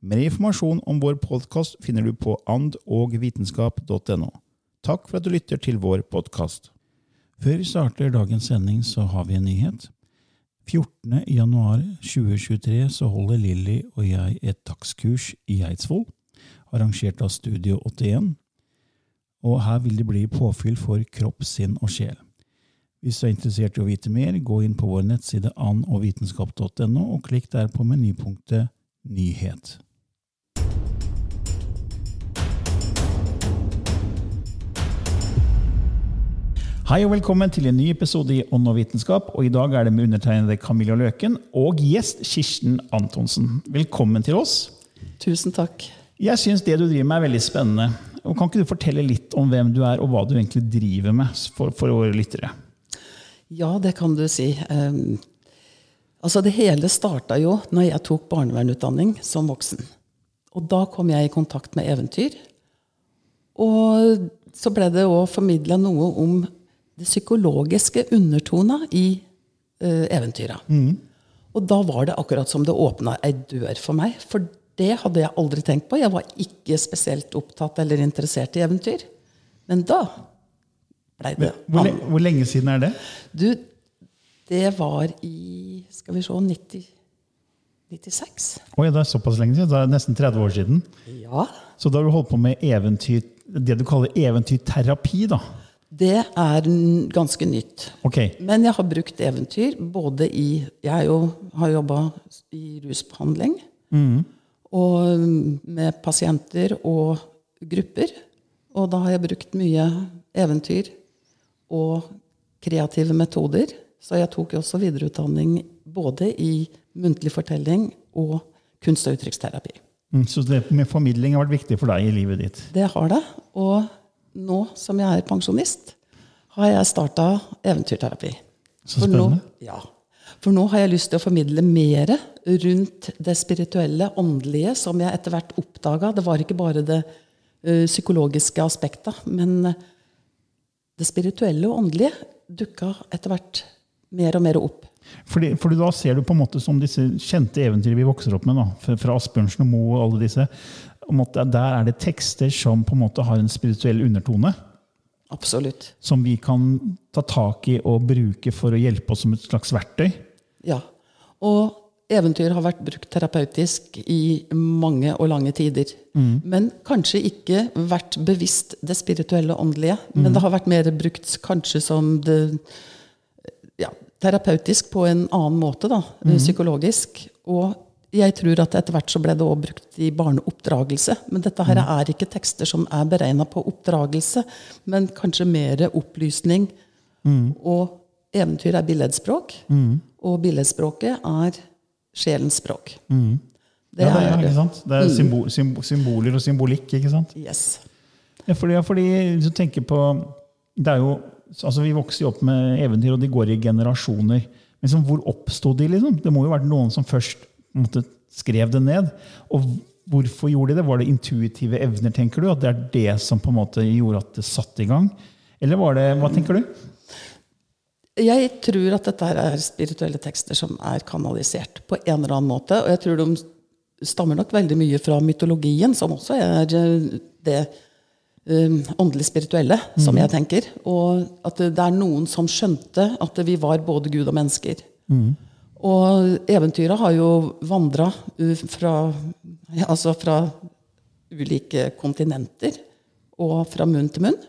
Mer informasjon om vår podkast finner du på andogvitenskap.no. Takk for at du lytter til vår podkast. Før vi starter dagens sending, så har vi en nyhet. 14. januar 2023 så holder Lilly og jeg et dagskurs i Eidsvoll, arrangert av Studio 81. Og her vil det bli påfyll for kropp, sinn og sjel. Hvis du er interessert i å vite mer, gå inn på vår nettside andogvitenskap.no og klikk der på menypunktet Nyhet. Hei og velkommen til en ny episode i Ånd og vitenskap. og I dag er det med undertegnede Camilla Løken og gjest Kirsten Antonsen. Velkommen til oss. Tusen takk. Jeg syns det du driver med, er veldig spennende. Og Kan ikke du fortelle litt om hvem du er, og hva du egentlig driver med for, for våre lyttere? Ja, det kan du si. Um, altså Det hele starta jo når jeg tok barnevernutdanning som voksen. Og da kom jeg i kontakt med eventyr. Og så ble det òg formidla noe om det psykologiske undertona i uh, eventyra. Mm. Og da var det akkurat som det åpna ei dør for meg. For det hadde jeg aldri tenkt på. Jeg var ikke spesielt opptatt eller interessert i eventyr. Men da blei det hvor, le hvor, lenge siden er det? Du, det var i Skal vi se 90, 96. Oi, det er såpass lenge siden. Det er nesten 30 år siden. Ja. Så da har du holdt på med eventyr, det du kaller eventyrterapi? da? Det er ganske nytt. Okay. Men jeg har brukt eventyr både i Jeg jo, har jobba i rusbehandling. Mm. Og med pasienter og grupper. Og da har jeg brukt mye eventyr og kreative metoder. Så jeg tok også videreutdanning både i muntlig fortelling og kunst- og uttrykksterapi. Mm, så det med formidling har vært viktig for deg i livet ditt? Det har det. Og nå som jeg er pensjonist, har jeg starta eventyrterapi. Så spennende. For nå, ja. For nå har jeg lyst til å formidle mer rundt det spirituelle, åndelige, som jeg etter hvert oppdaga. Det var ikke bare det uh, psykologiske aspektet, men uh, det spirituelle og åndelige dukka etter hvert mer og mer opp. Fordi, fordi, da ser du på en måte som disse kjente eventyrene vi vokser opp med, da, fra Asbjørnsen og Moe og alle disse, måte, der er det tekster som på en måte har en spirituell undertone. Absolutt. Som vi kan ta tak i og bruke for å hjelpe oss som et slags verktøy. Ja. Og eventyr har vært brukt terapeutisk i mange og lange tider. Mm. Men kanskje ikke vært bevisst det spirituelle og åndelige. Mm. Men det har vært mer brukt kanskje som det ja, terapeutisk på en annen måte, da. Mm. Psykologisk. Og jeg tror at etter hvert så ble det også brukt i barneoppdragelse. Men dette her mm. er ikke tekster som er beregna på oppdragelse, men kanskje mer opplysning. Mm. Og eventyr er billedspråk, mm. og billedspråket er sjelens språk. Mm. Det, ja, det, er, ikke sant? det er mm. symbol, symboler og symbolikk, ikke sant? Yes. Ja, fordi, ja, fordi hvis du tenker på det er jo, altså Vi vokser jo opp med eventyr, og de går i generasjoner. Men liksom, hvor oppsto de? liksom? Det må jo ha vært noen som først måte, skrev det ned. Og hvorfor gjorde de det? Var det intuitive evner, tenker du? At det er det som på en måte gjorde at det satte i gang? Eller var det Hva tenker du? Jeg tror at dette her er spirituelle tekster som er kanalisert på en eller annen måte. Og jeg tror de stammer nok veldig mye fra mytologien, som også er eh, det um, åndelig spirituelle, som jeg tenker. Og at det er noen som skjønte at vi var både Gud og mennesker. Og eventyra har jo vandra fra, altså fra ulike kontinenter og fra munn til munn.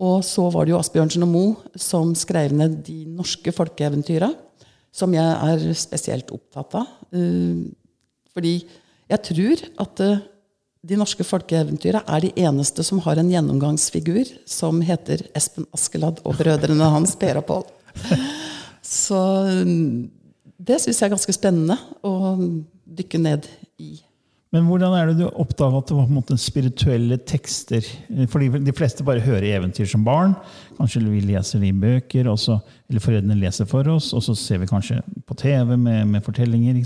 Og så var det jo Asbjørnsen og Moe som skrev ned de norske folkeeventyra, som jeg er spesielt opptatt av. Eh, Fordi jeg tror at eh, de norske folkeeventyra er de eneste som har en gjennomgangsfigur som heter Espen Askeladd og brødrene hans Per og Pål. Så mm, det syns jeg er ganske spennende å dykke ned i. Men hvordan er det du oppdaga at det var på en måte spirituelle tekster? Fordi de fleste bare hører eventyr som barn. Kanskje vi leser det i bøker, også, eller foreldrene leser for oss, og så ser vi kanskje på TV med, med fortellinger.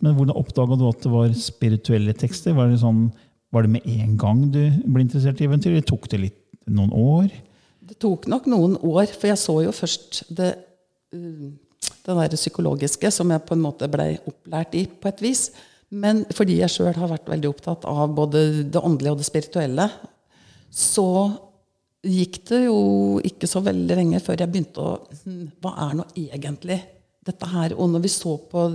Men hvordan oppdaga du at det var spirituelle tekster? Var det, sånn, var det med en gang du ble interessert i eventyr, eller tok det litt noen år? Det tok nok noen år, for jeg så jo først det, uh, det der psykologiske, som jeg på en måte blei opplært i, på et vis. Men fordi jeg sjøl har vært veldig opptatt av både det åndelige og det spirituelle, så gikk det jo ikke så veldig lenge før jeg begynte å hm, Hva er nå egentlig dette her? Og når vi så på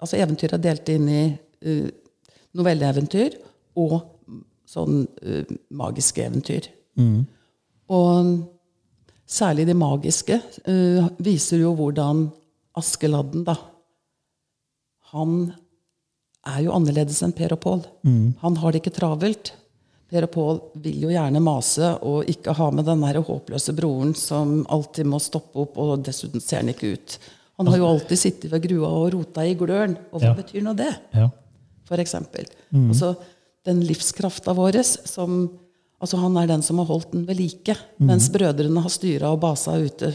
altså Eventyret er delt inn i uh, novelleeventyr og sånn uh, magiske eventyr. Og særlig de magiske uh, viser jo hvordan Askeladden, da Han er jo annerledes enn Per og Pål. Han har det ikke travelt. Per og Pål vil jo gjerne mase og ikke ha med den der håpløse broren som alltid må stoppe opp, og dessuten ser han ikke ut. Han har jo alltid sittet ved grua og rota i gløren. Og hva Ja. betyr nå det? Ja. for eksempel. Altså, den livskrafta vår som altså Han er den som har holdt den ved like, mens brødrene har styra og basa ute.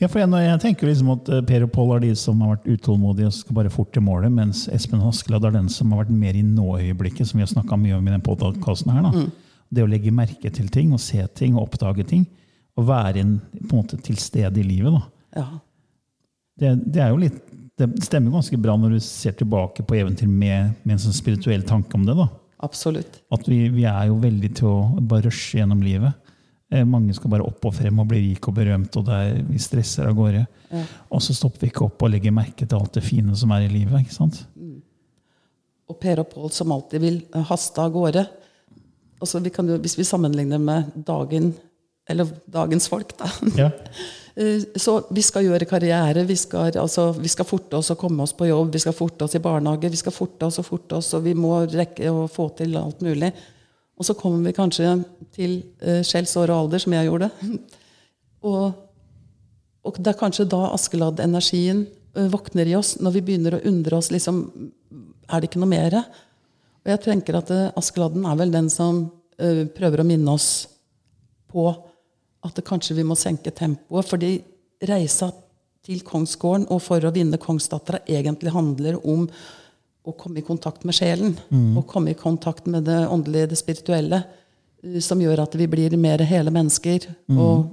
Ja, for jeg, jeg tenker liksom at eh, Per og Pål er de som har vært utålmodige og skal bare fort til målet, mens Espen Askeladd er den som har vært mer i nå-øyeblikket, som vi har snakka mye om i den podkasten her. Da. Det å legge merke til ting og se ting og oppdage ting. Og være en, på en måte til stede i livet. Ja. Det, det er jo litt det stemmer ganske bra når du ser tilbake på eventyr med, med en sånn spirituell tanke om det. da. Absolutt. At vi, vi er jo veldig til å bare rushe gjennom livet. Eh, mange skal bare opp og frem og bli rik og berømt, og det er, vi stresser av gårde. Og så stopper vi ikke opp og legger merke til alt det fine som er i livet. ikke sant? Og Per og Pål som alltid vil eh, haste av gårde. Altså, vi kan jo, hvis vi sammenligner med dagen, eller dagens folk, da. Ja. Eh, Så vi skal gjøre karriere, vi skal, altså, vi skal forte oss å komme oss på jobb, vi skal forte oss i barnehage, vi skal forte oss og forte oss, og vi må rekke å få til alt mulig. Og så kommer vi kanskje til eh, skjellsår og alder, som jeg gjorde. Og, og det er kanskje da Askeladd-energien eh, våkner i oss, når vi begynner å undre oss liksom, Er det ikke noe mer? Og jeg tenker at eh, Askeladden er vel den som eh, prøver å minne oss på at kanskje vi må senke tempoet. Fordi reisa til kongsgården og for å vinne kongsdattera egentlig handler om å komme i kontakt med sjelen. Og komme i kontakt med det åndelige, det spirituelle. eh, Som gjør at vi blir mer hele mennesker. Og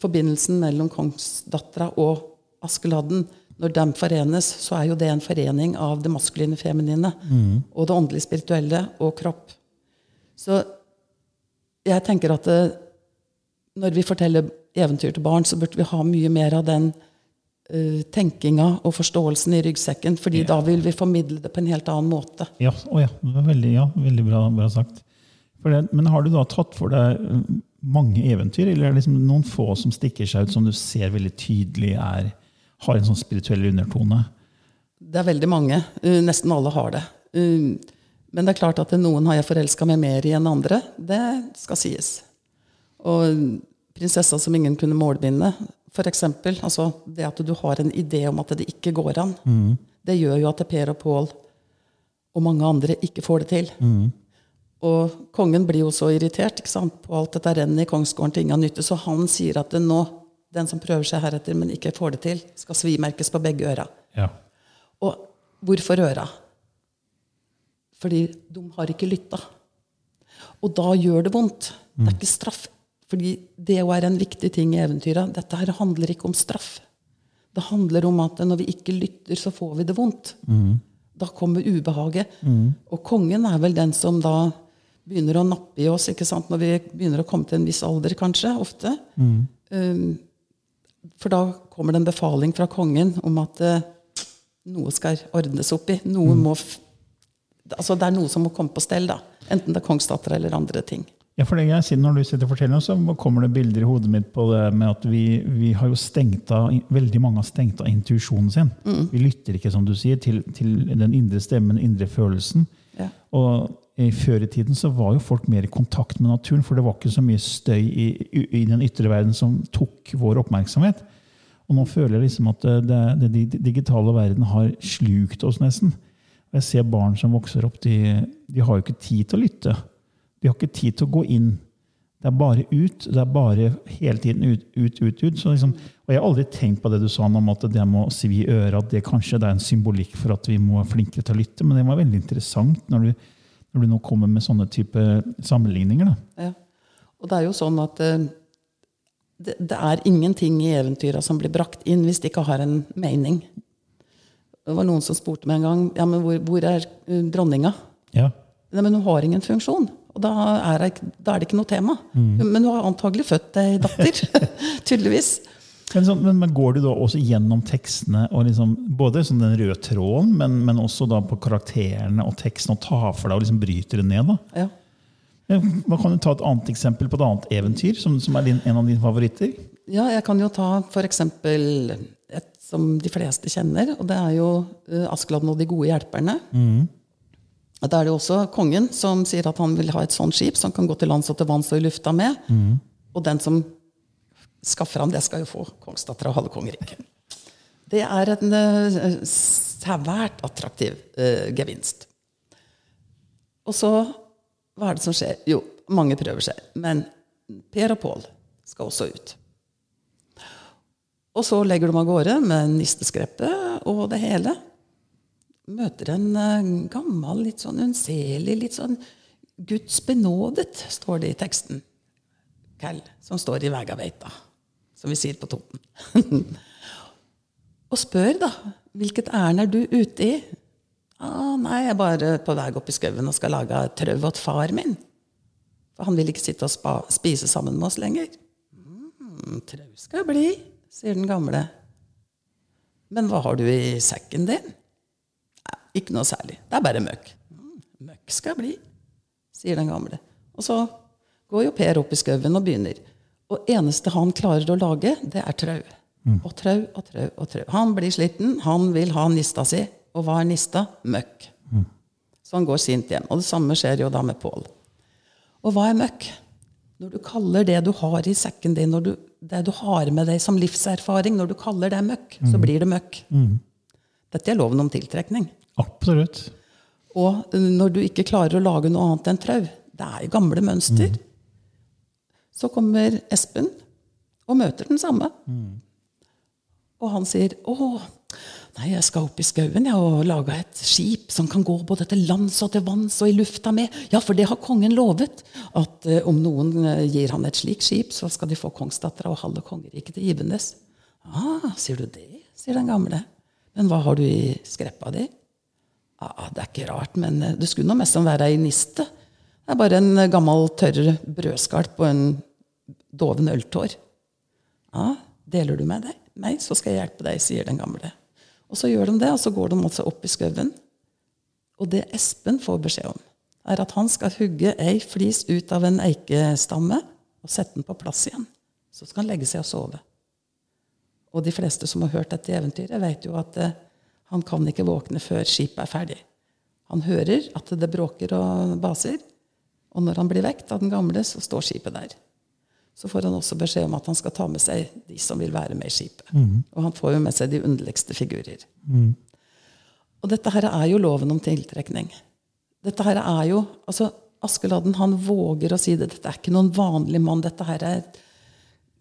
forbindelsen mellom kongsdattera og Askeladden, når de forenes, så er jo det en forening av det maskuline feminine og det åndelige spirituelle og kropp. Så jeg tenker at det, når vi forteller eventyr til barn, så burde vi ha mye mer av den eh, tenkinga og forståelsen i ryggsekken, fordi da vil vi formidle det på en helt annen måte. Ja, oh ja, veldig, ja, veldig bra, bra sagt. Det, men har du da tatt for deg eh, mange eventyr, eller er det liksom noen få som stikker seg ut, som du ser veldig tydelig er, har en sånn spirituell undertone? Det er veldig mange. Uh, nesten alle har det. Uh, men det er klart at noen har jeg forelska meg mer i enn andre. Det skal sies. Og prinsessa som ingen kunne målbinde, for eksempel. Altså det at du har en idé om at det ikke går an. Det gjør jo at Per og Pål og mange andre ikke får det til. Og kongen blir jo så irritert på alt dette rennet i kongsgården til ingen nytte, så han sier at nå, den som prøver seg heretter, men ikke får det til, skal svimerkes på begge øra. Ja. Og hvorfor øra? Fordi de har ikke lytta. Og da gjør det vondt. Det er ikke straff Fordi det jo er en viktig ting i eventyret. Dette her handler ikke om straff. Det handler om at når vi ikke lytter, så får vi det vondt. Da kommer ubehaget. Og kongen er vel den som da begynner å nappe i oss ikke sant? når vi begynner å komme til en viss alder, kanskje. ofte. Um, for da kommer det en befaling fra kongen om at uh, noe skal ordnes opp i. Noe må altså Det er noe som må komme på stell. da. Enten det er kongsdatter eller andre ting. Ja, for det jeg sier, Når du sitter og forteller, så kommer det bilder i hodet mitt på det med at vi, vi har jo stengt av, veldig mange har stengt av intuisjonen sin. Vi lytter ikke, som du sier, til, til den indre stemmen, den indre følelsen. Ja. Og i Før i tiden så var jo folk mer i kontakt med naturen, for det var ikke så mye støy i, i, den ytre verden som tok vår oppmerksomhet. Og nå føler jeg liksom at det, det digitale verden har slukt oss nesten. Og jeg ser barn som vokser opp, de, de har jo ikke tid til å lytte. De har ikke tid til å gå inn. Det er bare ut. Det er bare hele tiden ut, ut, ut. ut. Så liksom, og jeg har aldri tenkt på det du sa om at det må svi i øret, at det kanskje det er en symbolikk for at vi må være flinkere til å lytte. Men det var veldig interessant når du, når du nå kommer med sånne type sammenligninger. Da. Ja. Og det er jo sånn at eh, det, det er ingenting i eventyra som blir brakt inn hvis det ikke har en mening. Det var noen som spurte meg en gang ja, men hvor, hvor er eh, dronninga. Ja. Nei, men hun har ingen funksjon. Og da er, det, da er det ikke noe tema. Men hun har antagelig født ei datter. Tydeligvis. Men, så, men, men går du da også gjennom tekstene, og liksom, både sånn den røde tråden, men, men også da på karakterene og teksten, og tar for deg og liksom bryter det ned? da? Ja. Man kan du ta et annet eksempel på et annet eventyr, som, som er din, en av dine favoritter? ja, jeg kan jo ta f.eks. et som de fleste kjenner, og det er jo uh, Askeladden og de gode hjelperne. Og Da er det også kongen som sier at han vil ha et sånt skip som kan gå til lands og til vanns og i lufta med. Og den som skaffer ham det, skal jo få kongsdattera og halve kongeriket. Det er en uh, svært attraktiv uh, gevinst. Og så Hva er det som skjer? Jo, mange prøver seg. Men Per og Pål skal også ut. Og så legger de av gårde med nisteskreppet og det hele. Møter en eh, gammel, litt sånn unnselig, litt sånn Guds benådet, står det i teksten. Kall, som står i Vegaveita, som vi sier på Toten. og spør, da, hvilket ærend er du ute i? Ah, nei, jeg er bare på vei opp i skauen og skal lage trøv åt far min. For han vil ikke sitte og spa, spise sammen med oss lenger. Mm, trøv skal bli, sier den gamle. Men hva har du i sekken din? Ikke noe særlig. Det er bare møkk. Mm, møkk skal bli, sier den gamle. Og så går jo Per opp i skauen og begynner. Og eneste han klarer å lage, det er trau. Og trau og trau og trau. Han blir sliten, han vil ha nista si. Og hva er nista? Møkk. Så han går sint hjem. Og det samme skjer jo da med Pål. Og hva er møkk? Når du kaller det du har i sekken din, når du, det du har med deg som livserfaring, når du kaller det møkk, så blir det møkk. Dette er loven om tiltrekning. Absolutt. Og når du ikke klarer å lage noe annet enn trau, det er jo gamle mønster, så kommer Espen og møter den samme. Og han sier 'Å, nei, jeg skal opp i skauen jeg, og lage et skip som kan gå både til lands og til vanns og i lufta med.' Ja, for det har kongen lovet. At uh, om noen eh, gir han et slikt skip, så skal de få kongsdattera og halve kongeriket til Ivenes. Ah, sier du det? sier den gamle. Men hva har du i skreppa di? Ah, det er ikke rart, men eh, det skulle nå mest som være ei niste. Det er bare en eh, gammel, tørr brødskalp og en doven øltår. Ja, deler du med deg? Nei, så skal jeg hjelpe deg, sier den gamle. Og så gjør de det, og så går de også opp i skauen. Og det Espen får beskjed om, er at han skal hugge ei flis ut av en eikestamme og sette den på plass igjen. Så skal han legge seg og sove. Og de fleste som har hørt dette eventyret, vet jo at eh, han kan ikke våkne før skipet er ferdig. Han hører at det bråker og baser, og når han blir vekt av den gamle, så står skipet der. Så får han også beskjed om at han skal ta med seg de som vil være med i skipet. Og han får jo med seg de underligste figurer. Og dette her er jo loven om tiltrekning. Dette her er jo, altså Askeladden han våger å si det. Dette er ikke noen vanlig mann. Dette her er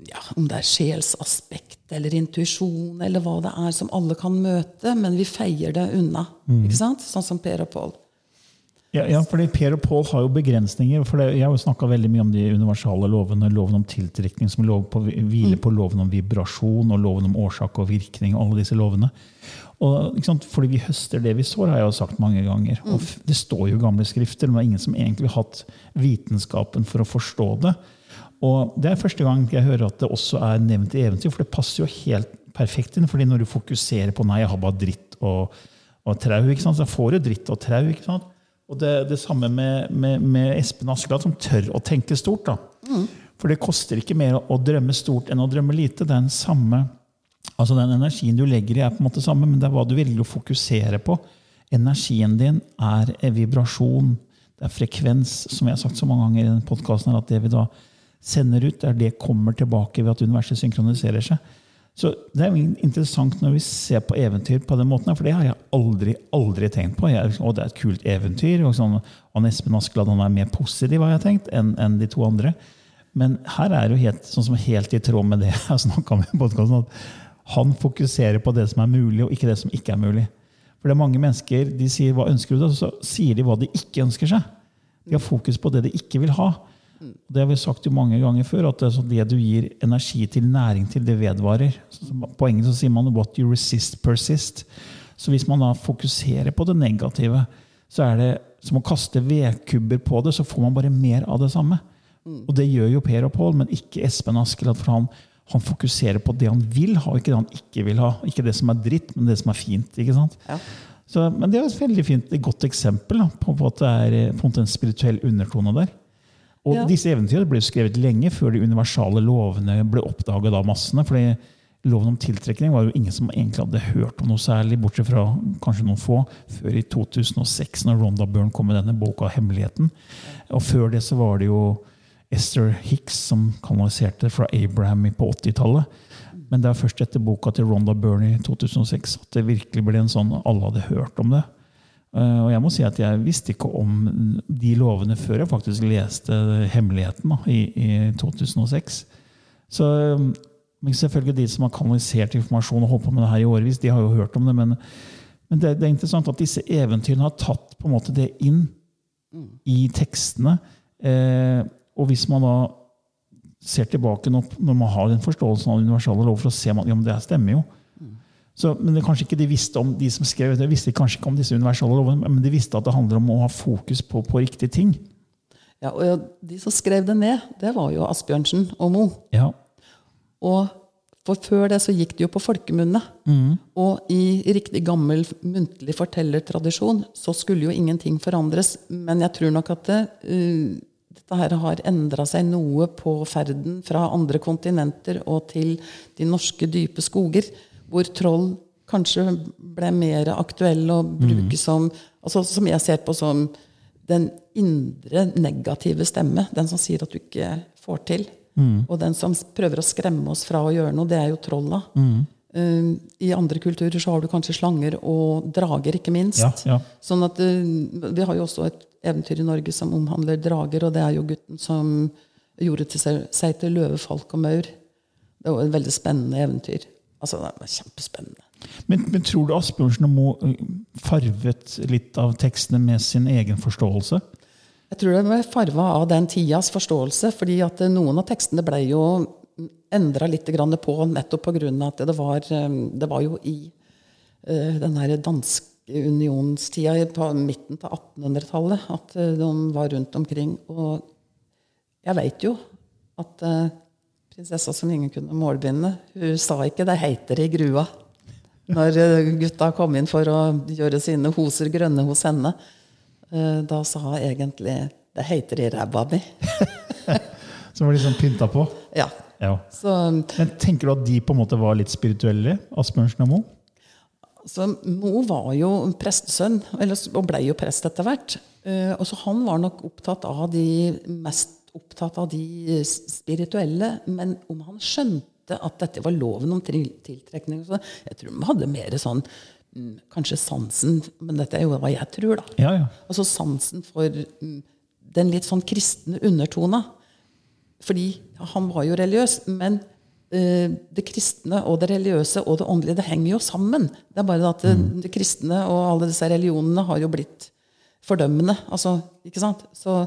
ja, om det er sjelsaspekt eller intuisjon eller hva det er som alle kan møte, men vi feier det unna. Ikke sant? Sånn som Per og Pål. Ja, ja, fordi Per og Pål har jo begrensninger. for det, Jeg har jo snakka mye om de universale lovene. Loven om tiltrekning, som lov på, hviler på loven om vibrasjon, og loven om årsak og virkning. og alle disse lovene. Og, fordi vi høster det vi sår, har jeg jo sagt mange ganger. Og det står jo i gamle skrifter, men det er ingen som egentlig har hatt vitenskapen for å forstå det. Og det er første gang jeg hører at det også er nevnt i eventyr, for det passer jo helt perfekt inn. fordi når du fokuserer på 'nei, jeg har bare dritt og, og trau', så får du dritt og trau. ikke sant? Og det, det samme med, med, med Espen Askeladd, som tør å tenke stort. da. For det koster ikke mer å drømme stort enn å drømme lite. Den samme Altså Den energien du legger i, er på en måte samme, men det er hva du velger å fokusere på. Energien din er vibrasjon, det er frekvens, som jeg har sagt så mange ganger i denne podkasten, at det vi da sender ut, er det kommer tilbake ved at universet synkroniserer seg. Så Det er jo interessant når vi ser på eventyr på den måten, for det har jeg aldri aldri tenkt på. Jeg, og det er et kult eventyr. og sånn, og Espen Askeladd han er mer positiv har jeg tenkt, enn en de to andre. Men her er det jo helt, sånn som helt i tråd med det jeg snakka om i podkasten, at han fokuserer på det som er mulig, og ikke det som ikke er mulig. For det er mange mennesker de sier 'hva ønsker du', og så sier de hva de ikke ønsker seg. De har fokus på det de ikke vil ha. Det har vi sagt jo mange ganger før, at det, sånn det du gir energi til, næring til, det vedvarer. På engelsk så sier man 'what you resist, persist'. Så hvis man da fokuserer på det negative, så er det som å kaste vedkubber på det, så får man bare mer av det samme. Og det gjør jo Per og Pål, men ikke Espen Askeladd. For han, han fokuserer på det han vil ha, ikke det han ikke vil ha. Ikke det som er dritt, men det som er fint. ikke sant? Ja. Så, men det er et veldig fint, et godt eksempel da, på, på at det er eh, på en en spirituell undertone der. Og Ja. disse eventyrene ble skrevet lenge før de universale lovene ble oppdaget av massene. fordi Loven om tiltrekning var jo ingen som egentlig hadde hørt om noe særlig, bortsett fra kanskje noen få, før i 2006, når Ronda Byrne kom med denne boka 'Hemmeligheten'. Og før det så var det jo Esther Hicks som kanaliserte fra Abraham på 80-tallet. Men det er først etter boka til Ronda Byrne i 2006 at det virkelig ble en sånn alle hadde hørt om det. Eh, Og jeg må si at jeg visste ikke om de lovene før jeg faktisk leste 'Hemmeligheten' da, i, i 2006. Så um, men selvfølgelig de som har kanalisert informasjon og holdt på med det her i årevis, de har jo hørt om det. Men, men det, det er interessant at disse eventyrene har tatt på en måte det inn i tekstene. Eh, og hvis man da ser tilbake når, man har den forståelsen av universale lover, så ser man ja, men det stemmer jo. Så, men det kanskje ikke de visste om de som skrev de visste kanskje ikke om disse universelle lovene, men de visste at det handler om å ha fokus på, på riktige ting. Ja, og De som skrev det ned, det var jo Asbjørnsen og Mo. Ja. Og for før det så gikk det jo på folkemunne. Og i riktig gammel muntlig fortellertradisjon så skulle jo ingenting forandres. Men jeg tror nok at det, uh, dette her har endra seg noe på ferden fra andre kontinenter og til de norske dype skoger, hvor troll kanskje ble mer aktuell å bruke som altså Som jeg ser på som den indre negative stemme. Den som sier at du ikke får til. Og den som prøver å skremme oss fra å gjøre noe, det er jo trolla. Uh, I andre kulturer så har du kanskje slanger og drager, ikke minst. Ja, ja. Sånn at uh, Vi har jo også et eventyr i Norge som omhandler drager, og det er jo gutten som gjorde til seg, seg til løve, falk og maur. Det var et veldig spennende eventyr. Altså, det var kjempespennende. Men, men tror du Asbjørnsen og Moe farvet litt av tekstene med sin egen forståelse? Jeg tror det ble farva av den tidas forståelse, fordi at eh, noen av tekstene ble jo endra litt på nettopp pga. at det var, eh, det var jo i eh, den her danske unionstida i- på midten av 1800-tallet at eh, de var rundt omkring. Og jeg veit jo at eh, prinsessa som ingen kunne målbinde, hun sa ikke 'det heiter i grua' når eh, gutta kom inn for å gjøre sine hoser grønne hos henne. Eh, Da sa hun egentlig 'det heiter i ræva mi'. Som var liksom pynta på? Ja. Ja. Så, Men Tenker du at de på en måte var litt spirituelle, Asbjørnsen og Moe? så Mo var jo prestesønn, og ble jo prest etter hvert. Eh, og så han var nok opptatt av de mest opptatt av de spirituelle. Men om han skjønte at dette var loven om tiltrekning så Jeg tror han hadde mer sånn mm, Kanskje sansen Men dette er jo hva jeg tror, da. Ja, ja. Altså sansen for mm, den litt sånn kristne undertona. Fordi han var jo religiøs, men eh, det kristne og det religiøse og det åndelige det henger jo sammen. Det er bare at det, det kristne og alle disse religionene har jo blitt fordømmende. Altså, ikke sant? Så,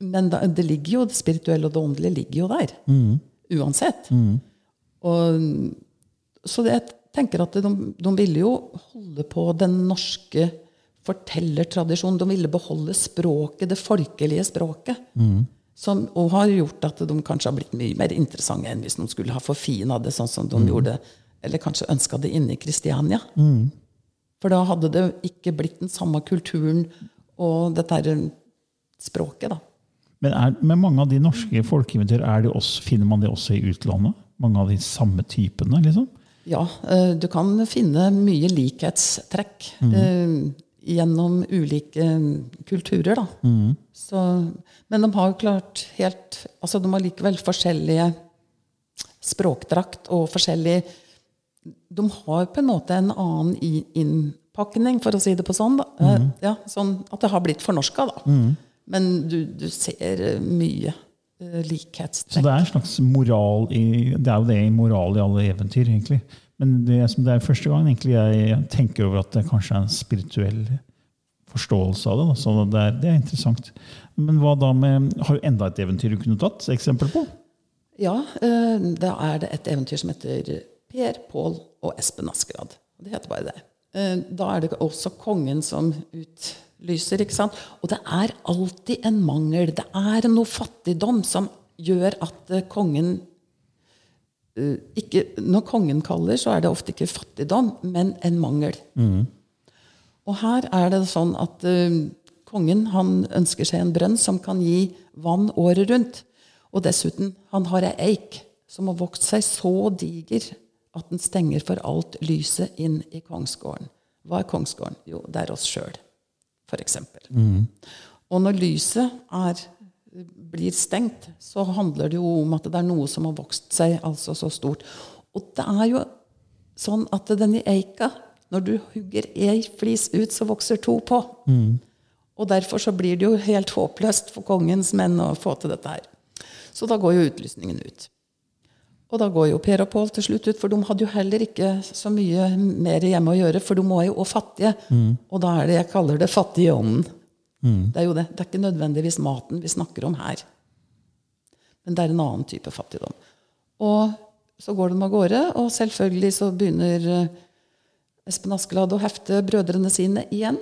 men det ligger jo, det spirituelle og det åndelige ligger jo der. Uansett. Og, så det, jeg tenker at de, de ville jo holde på den norske fortellertradisjonen. De ville beholde språket, det folkelige språket. Som, òg har gjort at de kanskje har blitt mye mer interessante enn hvis de skulle ha forfina det sånn som de gjorde, eller kanskje ønska det inne i Kristiania. For da hadde det ikke blitt den samme kulturen og dette her språket, da. Men er, med mange av de norske folkeeventyr, er også, finner man det også i utlandet? Mange av de samme typene? liksom? Ja, eh, du kan finne mye likhetstrekk eh, gjennom ulike kulturer, da. Så, men de har jo klart helt Altså, de har likevel forskjellige språkdrakt og forskjellig De har på en måte en annen innpakning, for å si det på sånn. Da. Mm. Ja, sånn at det har blitt fornorska, da. Men du, du ser eh, mye likhetstrekk. Så det er en slags moral i Det er jo det i moral i alle eventyr, egentlig. Men det, som det er første gang jeg tenker over at det kanskje er en spirituell forståelse av det. Da. Så det er, det er interessant. Men hva da med Har du enda et eventyr du kunne tatt eksempel på? Ja, eh, da er det et eventyr som heter Per, Pål og Espen Askeladd. Det heter bare det. Eh, Da er det også kongen som utlyser, ikke sant. Og det er alltid en mangel. Det er noe fattigdom som gjør at eh, kongen eh, ikke, Når kongen kaller, så er det ofte ikke fattigdom, men en mangel. Og her er det sånn at kongen han ønsker seg en brønn som kan gi vann året rundt. Og dessuten, han har ei eik som har vokst seg så diger at den stenger for alt lyset inn i kongsgården. Hva er kongsgården? Jo, det er oss sjøl, f.eks. Og når lyset er, blir stengt, så handler det jo om at det er noe som har vokst seg altså så stort. Og det er jo sånn at denne eika, når du hugger ei flis ut, så vokser to på. Og derfor så blir det jo helt håpløst for kongens menn å få til dette her. Så da går jo utlysningen ut. Og da går jo Per og Pål til slutt ut, for de hadde jo heller ikke så mye mer hjemme å gjøre, for de var jo òg fattige. Og da er det jeg kaller det fattige i ånden. Det er jo det. Det er ikke nødvendigvis maten vi snakker om her. Men det er en annen type fattigdom. Og så går de av gårde, og selvfølgelig så begynner eh, Espen Askeladd å hefte brødrene sine igjen.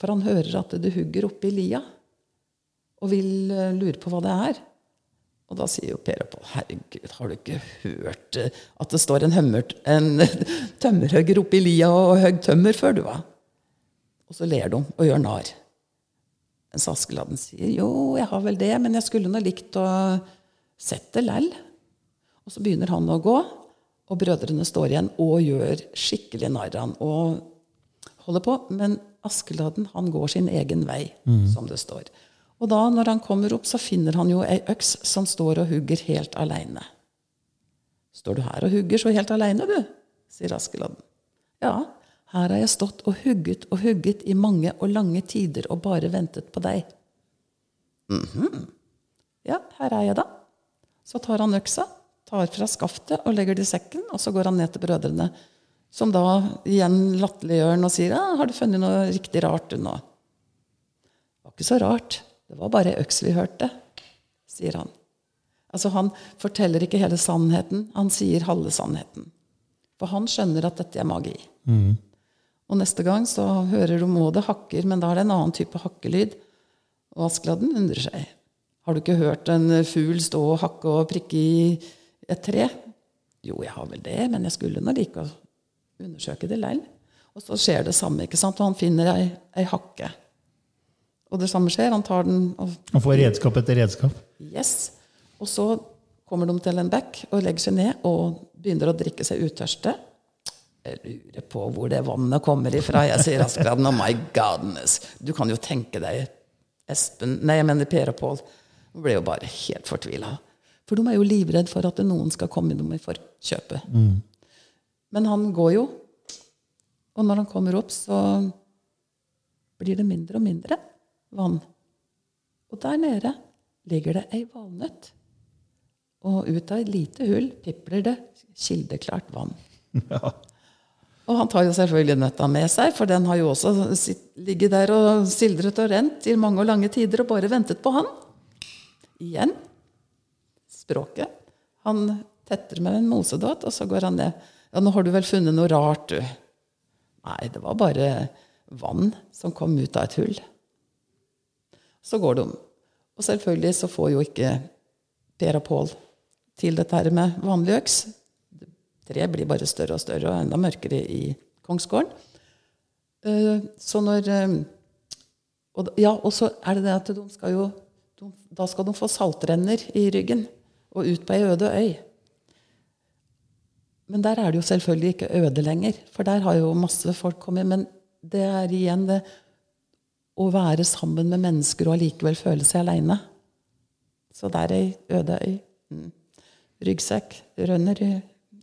For han hører at det hugger oppi lia, og vil eh, lure på hva det er. Og da sier jo Per og Pål, herregud, har du ikke hørt eh, at det står en, hømmert, en tømmerhugger oppi lia og høgg tømmer før, du, hva? Og så ler de og gjør narr. Mens Askeladden sier jo, jeg har vel det, men jeg skulle nå likt å sett det lell. Og så begynner han å gå, og brødrene står igjen og gjør skikkelig narr han og holder på. Men Askeladden han går sin egen vei, som det står. Og da, når han kommer opp, så finner han jo ei øks som står og hugger helt aleine. Står du her og hugger så helt aleine, du? sier Askeladden. Ja, her har jeg stått og hugget og hugget i mange og lange tider og bare ventet på deg. Mhm. Ja, her er jeg, da. Så tar han øksa, tar fra skaftet og legger det i sekken, og så går han ned til brødrene, som da igjen latterliggjør han og sier ja, 'Har du funnet noe riktig rart, du nå?' Det var ikke så rart. Det var bare ei øks vi hørte, sier han. Altså Han forteller ikke hele sannheten, han sier halve sannheten. For han skjønner at dette er magi. Og neste gang så hører du må det hakker, men da er det en annen type hakkelyd. Og Askeladden undrer seg. Har du ikke hørt en fugl stå og hakke og prikke i et tre? Jo, jeg har vel det, men jeg skulle nå like å undersøke det lell. Og så skjer det samme, ikke sant? og han finner ei, ei hakke. Og det samme skjer. Han tar den og Å får redskap etter redskap? Yes. Og så kommer de til en bekk og legger seg ned og begynner å drikke seg utørste. Jeg lurer på hvor det vannet kommer ifra. Jeg sier Askeladden, oh my godness. Du kan jo tenke deg Espen, nei, jeg mener Per og Pål. Ble jo bare helt fortvila. For de er jo livredd for at noen skal komme dem i forkjøpet. Men han går jo. Og når han kommer opp, så blir det mindre og mindre vann. Og der nede ligger det ei valnøtt. Og ut av et lite hull pipler det kildeklart vann. Ja. Og han tar jo selvfølgelig nøtta med seg, for den har jo også sitt, ligget der og sildret og rent i mange og lange tider og bare ventet på han. Igjen språket. Han tetter med en mosedott, og så går han ned. Ja, nå har du vel funnet noe rart, du. Nei, det var bare vann som kom ut av et hull. Så går de. Og selvfølgelig så får jo ikke Per og Pål til dette her med vanlig øks. Treet blir bare større og større og enda mørkere i kongsgården. Eh, så når eh, og, Ja, og så er det det at de skal jo de, Da skal de få saltrenner i ryggen og ut på ei øde øy. Men der er det jo selvfølgelig ikke øde lenger, for der har jo masse folk kommet. Men det er igjen det å være sammen med mennesker og allikevel føle seg aleine. Så det er ei øde øy. Mm. Ryggsekk rønner i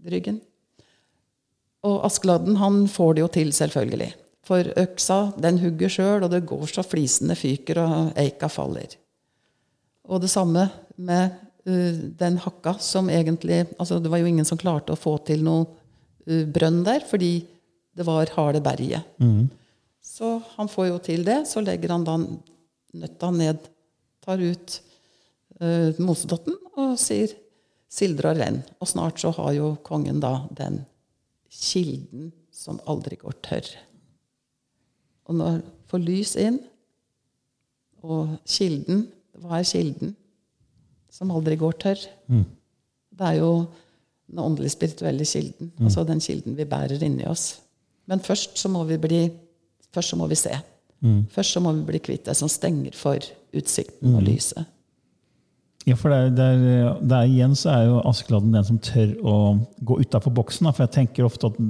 ryggen. Og Askeladden han får det jo til, selvfølgelig. For øksa den hugger sjøl, og det går så flisene fyker, og eika faller. Og det samme med uh, den hakka som egentlig altså Det var jo ingen som klarte å få til noe uh, brønn der, fordi det var harde berget. Mm. Så han får jo til det. Så legger han da nøtta ned, tar ut uh, mosedotten og sier 'sildrer renn'. Og snart så har jo kongen da den kilden som aldri går tørr. Og når får lys inn, og kilden Hva er kilden som aldri går tørr? Mm. Det er jo den åndelig spirituelle kilden. Altså den kilden vi bærer inni oss. Men først så må vi bli Først så må vi se. Først så må vi bli kvitt det som stenger for utsikten og lyset. Ja, for det er, det, er, det er igjen så er jo Askeladden den som tør å gå utafor boksen. Da. For jeg tenker ofte at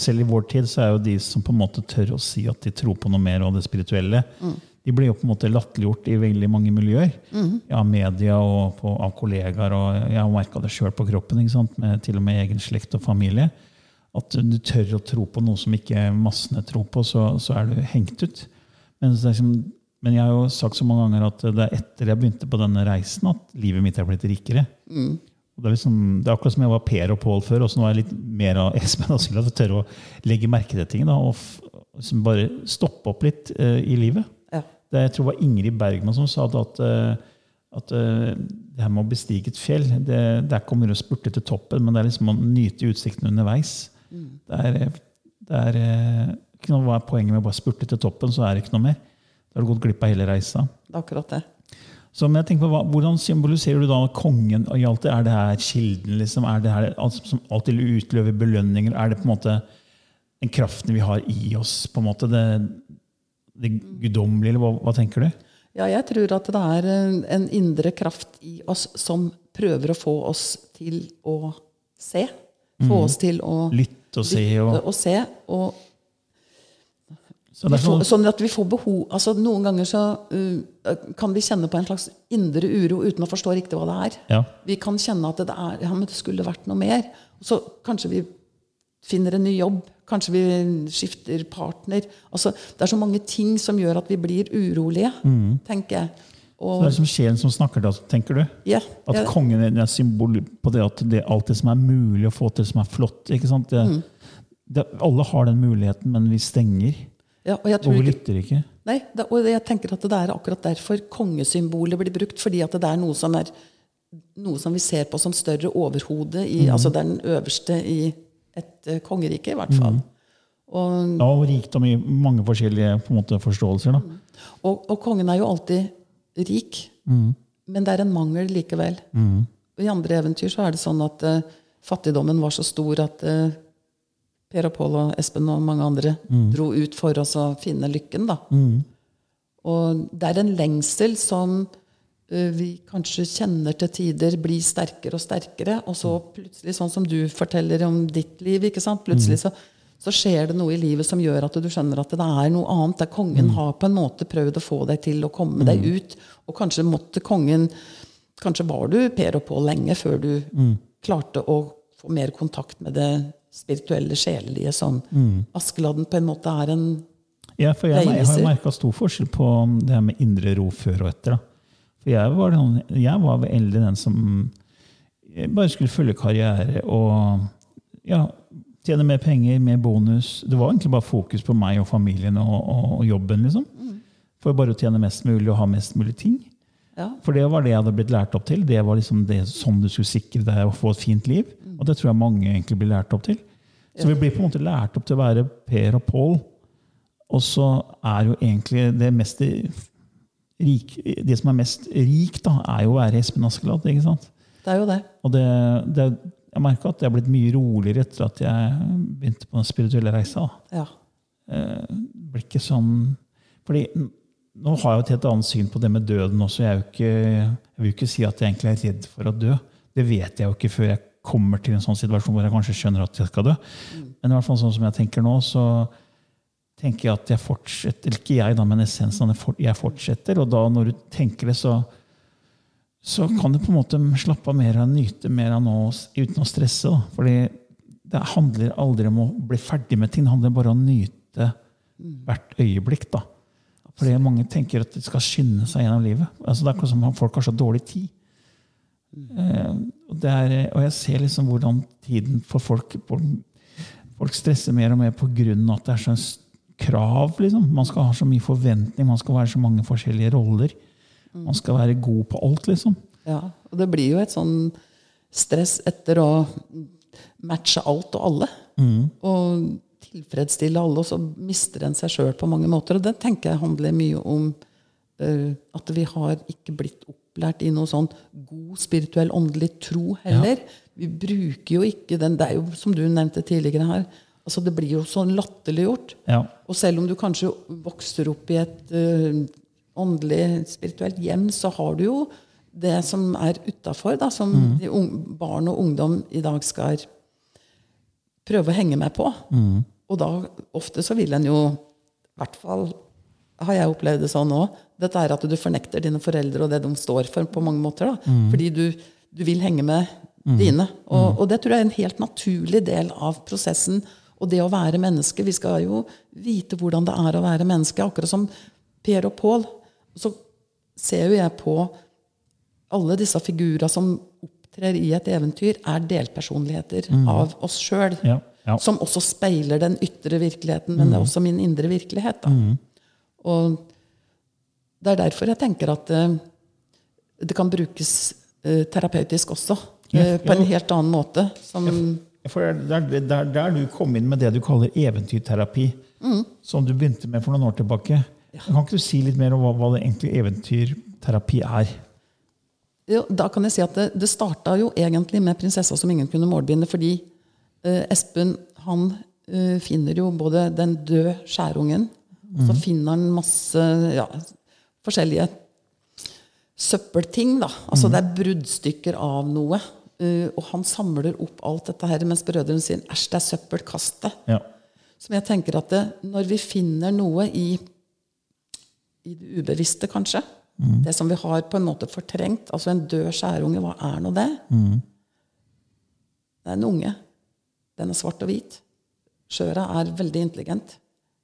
selv i vår tid så er jo de som på en måte tør å si at de tror på noe mer av det spirituelle, de blir jo på en måte latterliggjort i veldig mange miljøer. Ja, media og på, av kollegaer. og Jeg har merka det sjøl på kroppen, med til og med egen slekt og familie. At du tør å tro på noe som ikke massene tror på, så, så er du hengt ut. Men, liksom, men jeg har jo sagt så mange ganger at det er etter jeg begynte på denne reisen, at livet mitt er blitt rikere. Og det, er liksom, det er akkurat som jeg var Per og Pål før, og så nå er jeg litt mer av Espen at Jeg tør å legge merke til ting da, og liksom bare stoppe opp litt uh, i livet. Ja. Det, jeg tror det var Ingrid Bergman som sa det at, uh, at uh, det her med å bestige et fjell, det, det er ikke om å spurte til toppen, men det er liksom å nyte utsikten underveis. Det er, eh, det er eh, ikke noe, Hva er poenget med å bare spurte til toppen, så er det ikke noe mer. Da har du gått glipp av hele reisa. Det er akkurat det. Så men jeg tenker på, Hvordan symboliserer du da kongen i alt det? Er det her kilden? liksom? Er det her alt som alltid utløver belønninger? Er det på en måte den kraften vi har i oss? på en måte Det, det guddommelige, eller hva, hva tenker du? Ja, jeg tror at det er en, indre kraft i oss som prøver å få oss til å se. Få oss til å Lytte og se lytte og og se. Og så vi det er får, sånn, sånn at vi får behov altså Noen ganger så uh, kan vi kjenne på en slags indre uro uten å forstå riktig hva det er. ja. Vi kan kjenne at det er, ja, men det skulle vært noe mer. Så kanskje vi finner en ny jobb. Kanskje vi skifter partner. Altså, det er så mange ting som gjør at vi blir urolige, tenker jeg. Så det er som sjelen som snakker, da, tenker du? ja, At ja, kongen er et symbol på det at det, alt det som er mulig å få til, som er flott. ikke sant? Det, Mm. det, alle har den muligheten, men vi stenger. ja, og Og vi lytter ikke. Nei, det, og jeg tenker at det er akkurat derfor kongesymbolet blir brukt. Fordi at det er noe som er noe som vi ser på som større overhode. I, Mm. Altså det er den øverste i et eh, kongerike, i hvert fall. Mm. Og, Ja, og rikdom i mange forskjellige måte, forståelser. da. og, og kongen er jo alltid rik, Mm. men det er en mangel likevel. Og I andre eventyr så er det sånn at uh, fattigdommen var så stor at uh, Per og Pål og Espen og mange andre dro ut for oss å finne lykken. da. Og det er en lengsel som eh, vi kanskje kjenner til tider blir sterkere og sterkere. Og så plutselig, sånn som du forteller om ditt liv, ikke sant? plutselig så, så skjer det noe i livet som gjør at du skjønner at det er noe annet. Der kongen har på en måte prøvd å få deg til å komme deg ut. Og kanskje måtte kongen Kanskje var du Per og Pål lenge før du klarte å få mer kontakt med det spirituelle, sjelelige, som Askeladden på en måte er en Ja, for jeg, jeg har merka stor forskjell på det her med indre ro før og etter. da. For jeg var, jeg var veldig den som bare skulle følge karriere og ja, tjene mer penger, mer bonus. Det var egentlig bare fokus på meg og familien og, og, og jobben. liksom. For bare å tjene mest mulig og ha mest mulig ting. Ja. For det var det jeg hadde blitt lært opp til. Det var liksom det sånn du skulle sikre deg å få et fint liv. Og det tror jeg mange egentlig blir lært opp til. Så vi blir på en måte lært opp til å være Per og Pål. Og så er jo egentlig det mest rik, Det som er mest rikt, da, er jo å være Espen Askeladd. ikke sant? Det er jo det. Og det, det, jeg merker at jeg har blitt mye roligere etter at jeg begynte på den spirituelle reisa. Ja. Det blir ikke sånn fordi nå har jeg jo et helt annet syn på det med døden også. Jeg, ikke, jeg vil jo ikke si at jeg egentlig er redd for å dø. Det vet jeg jo ikke før jeg kommer til en sånn situasjon hvor jeg kanskje skjønner at jeg skal dø. Men i hvert fall sånn som jeg tenker nå, så tenker jeg at jeg fortsetter Eller ikke jeg, da, men essensen av det jeg fortsetter. Og da når du tenker det, så, så kan du på en måte slappe av mer og nyte mer av nå uten å stresse. Da. Fordi det handler aldri om å bli ferdig med ting. Det handler bare om å nyte hvert øyeblikk. da. Fordi mange tenker at de skal skynde seg gjennom livet. Altså, det er akkurat som om folk har så dårlig tid. Eh, og, det er, og jeg ser liksom hvordan tiden for folk Folk stresser mer og mer av at det er sånn krav. liksom. Man skal ha så mye forventning, man skal være så mange forskjellige roller. Man skal være god på alt, liksom. Ja, og det blir jo et sånn stress etter å matche alt og alle. Og tilfredsstille alle, og så mister en seg sjøl på mange måter. Og det tenker jeg handler mye om uh, at vi har ikke blitt opplært i noe sånn god spirituell, åndelig tro heller. Vi bruker jo ikke den Det er jo, som du nevnte tidligere her, altså det blir jo sånn latterliggjort. Ja. Og selv om du kanskje vokser opp i et eh, åndelig, spirituelt hjem, så har du jo det som er utafor, som de unge, barn og ungdom i dag skal prøve å henge med på. Og da ofte så vil en jo I hvert fall har jeg opplevd det sånn òg. Dette er at du fornekter dine foreldre og det de står for, på mange måter. da. Fordi du, du vil henge med dine. Og, og det tror jeg er en helt naturlig del av prosessen. Og det å være menneske. Vi skal jo vite hvordan det er å være menneske. Akkurat som Per og Pål. Så ser jo jeg på alle disse figurene som opptrer i et eventyr, er delpersonligheter av oss sjøl. Ja, ja. Som også speiler den ytre virkeligheten, men det er også min indre virkelighet. Da. Og det er derfor jeg tenker at uh, det kan brukes uh, terapeutisk også. Eh, på en helt annen måte. Som, For det er der, der du kom inn med det du kaller eventyrterapi, som du begynte med for noen år tilbake. Kan ikke du si litt mer om hva, hva det egentlig eventyrterapi er? jo, da kan jeg si at det, det starta jo egentlig med 'Prinsessa som ingen kunne målbinde', fordi eh, Espen han eh, finner jo både den døde skjærungen, og så finner han masse ja, forskjellige søppelting. da. Altså Det er bruddstykker av noe. Eh, og han samler opp alt dette her, mens brødrene sier 'æsj, det er søppel, kast det'. Ja. Som jeg tenker at det, når vi finner noe i, i det ubevisste, kanskje, det som vi har på en måte fortrengt, altså en død skjærunge, hva er nå det? Det er en unge. Den er svart og hvit. Skjøra er veldig intelligent.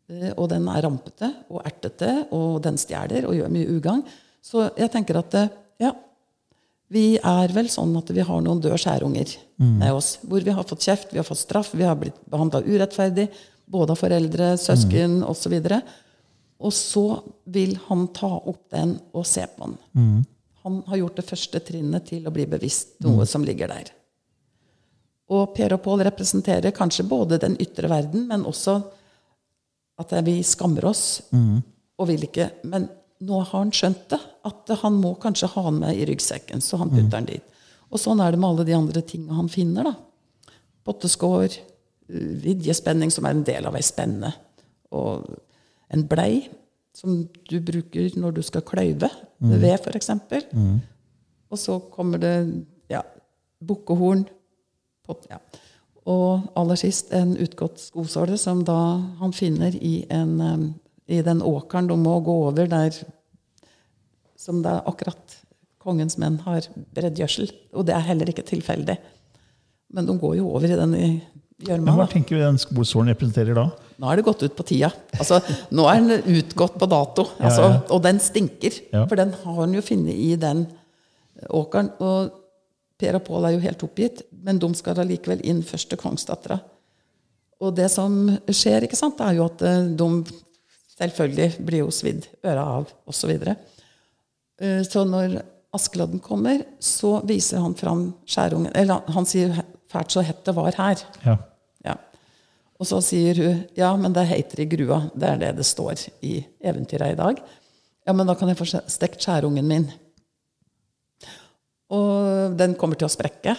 eh, Og den er rampete og ertete, og den stjeler og gjør mye ugagn. Så jeg tenker at eh, ja, vi er vel sånn at vi har noen døde skjærunger med oss. Hvor vi har fått kjeft, vi har fått straff, vi har blitt behandla urettferdig. Både av foreldre, søsken osv. Og, så. Og så vil han ta opp den og se på den. Han har gjort det første trinnet til å bli bevisst noe som ligger der. Og Per og Pål representerer kanskje både den ytre verden, men også at vi skammer oss og vil ikke. Men nå har han skjønt det, at han må kanskje ha den med i ryggsekken. Så han putter den dit. Og sånn er det med alle de andre tingene han finner. da. Potteskår, uh, vidjespenning, som er en del av ei spenne, og en blei, som du bruker når du skal kløyve ved, f.eks. Og så kommer det ja, bukkehorn. Ja. Og aller sist en utgått skosåle, som da han finner i, en, i den åkeren de må gå over der som det er akkurat kongens menn har bredd gjødsel. Og det er heller ikke tilfeldig. Men de går jo over i den gjørma. Hva tenker du den skosålen representerer da? Nå er det gått ut på tida. Altså, nå er den utgått på dato. Altså, Ja, ja. Og den stinker. Ja. For den har han jo funnet i den åkeren. Og Per og Pål er jo helt oppgitt, men de skal allikevel inn først til kongsdattera. Og det som skjer, ikke sant, er jo at eh, de selvfølgelig blir jo svidd øra av, osv. Så, videre. Eh, så når Askeladden kommer, så viser han fram skjærungen Eller han sier fælt så hett det var her. Ja. Ja. Og så sier hun ja, men det heter i grua. Det er det det står i eventyret i dag. Ja, men da kan jeg få stekt skjærungen min. Og den kommer til å sprekke.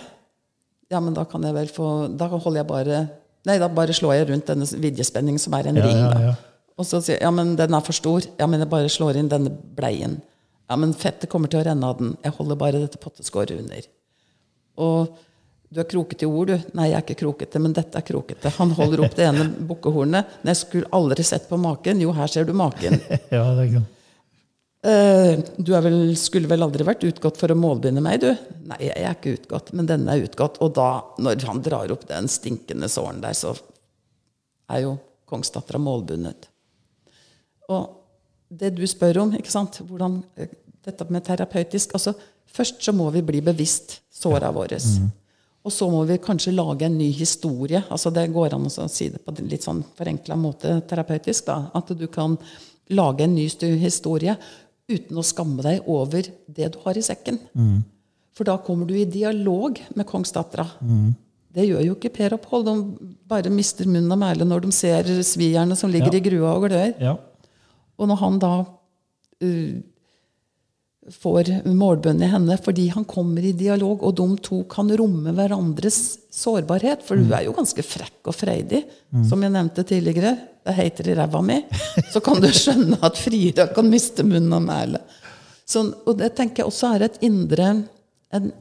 Ja, men da kan jeg vel få Da holder jeg bare Nei, da bare slår jeg rundt denne vidjespenningen som er en Ja, ring. ja, da. ja. Og så sier jeg ja, men den er for stor. Ja, men jeg bare slår inn denne bleien. Ja, men fettet kommer til å renne av den. Jeg holder bare dette potteskåret under. Og du er krokete i ord, du. Nei, jeg er ikke krokete, men dette er krokete. Han holder opp det ene bukkehornet. Nei, jeg skulle aldri sett på maken. Jo, her ser du maken. ja, det er godt. Eh, du er vel, skulle vel aldri vært utgått for å målbinde meg, du? Nei, jeg er ikke utgått, men denne er utgått. Og da, når han drar opp den stinkende såren der, så er jo kongsdattera målbundet. Og det du spør om, ikke sant, hvordan eh, dette med terapeutisk altså Først så må vi bli bevisst såra våre. Og så må vi kanskje lage en ny historie. altså Det går an å si det på en litt sånn forenkla måte terapeutisk. da, At du kan lage en ny historie uten å skamme deg over det du har i sekken. For da kommer du i dialog med kongsdattera. Det gjør jo ikke Per Opphold. De bare mister munnen av mæle når de ser svierne som ligger Ja. i grua og glør. Ja. Og når han da uh, får målbønn i henne fordi han kommer i dialog, og de to kan romme hverandres sårbarhet. For du er jo ganske frekk og freidig, som jeg nevnte tidligere. Det heter i ræva mi. Så kan du skjønne at Frida kan miste munnen av mælet. Sånn, og det tenker jeg også er et indre en,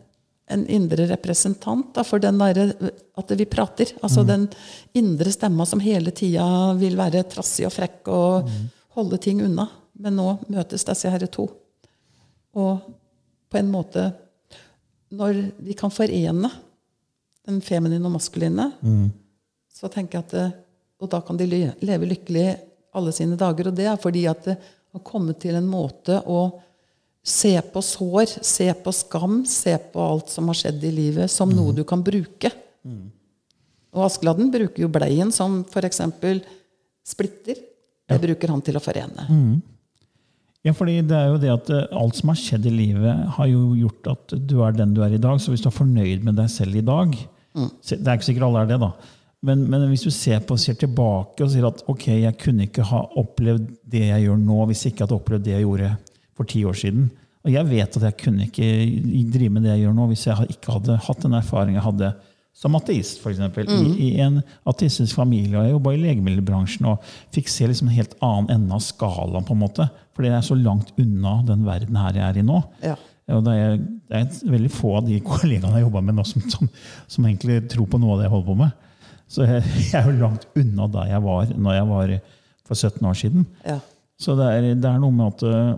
en indre representant da, for den der, at vi prater. Altså den indre stemma som hele tida vil være trassig og frekk og holde ting unna. Men nå møtes disse herre to. Og på en måte Når vi kan forene den feminine og maskuline, så tenker jeg at Og da kan de leve lykkelig alle sine dager. Og det er fordi at det har kommet til en måte å se på sår, se på skam, se på alt som har skjedd i livet, som noe du kan bruke. Og Askeladden bruker jo bleien som f.eks. splitter. Det bruker han til å forene. Ja, fordi det er jo det at eh, alt som har skjedd i livet, har jo gjort at du er den du er i dag. Så hvis du er fornøyd med deg selv i dag mm. Det er ikke sikkert alle er det, da. Men, men hvis du ser på, ser tilbake og sier at ok, jeg kunne ikke ha opplevd det jeg gjør nå, hvis jeg ikke hadde opplevd det jeg gjorde for ti år siden. Og jeg vet at jeg kunne ikke drive med det jeg gjør nå, hvis jeg ikke hadde hatt den erfaringen jeg hadde som ateist, f.eks. eksempel I, I en ateistisk familie. og Jeg jobba i legemiddelbransjen og fikk se liksom en helt annen ende av skalaen. på en måte, Fordi jeg er så langt unna den verden her jeg er i nå. Ja. Og det er, det er veldig få av de kollegaene jeg jobber med nå, som, som, som egentlig tror på noe av det jeg holder på med. Så jeg, jeg er jo langt unna der jeg var når jeg var for 17 år siden. Ja. Så det er, det er noe med at øh,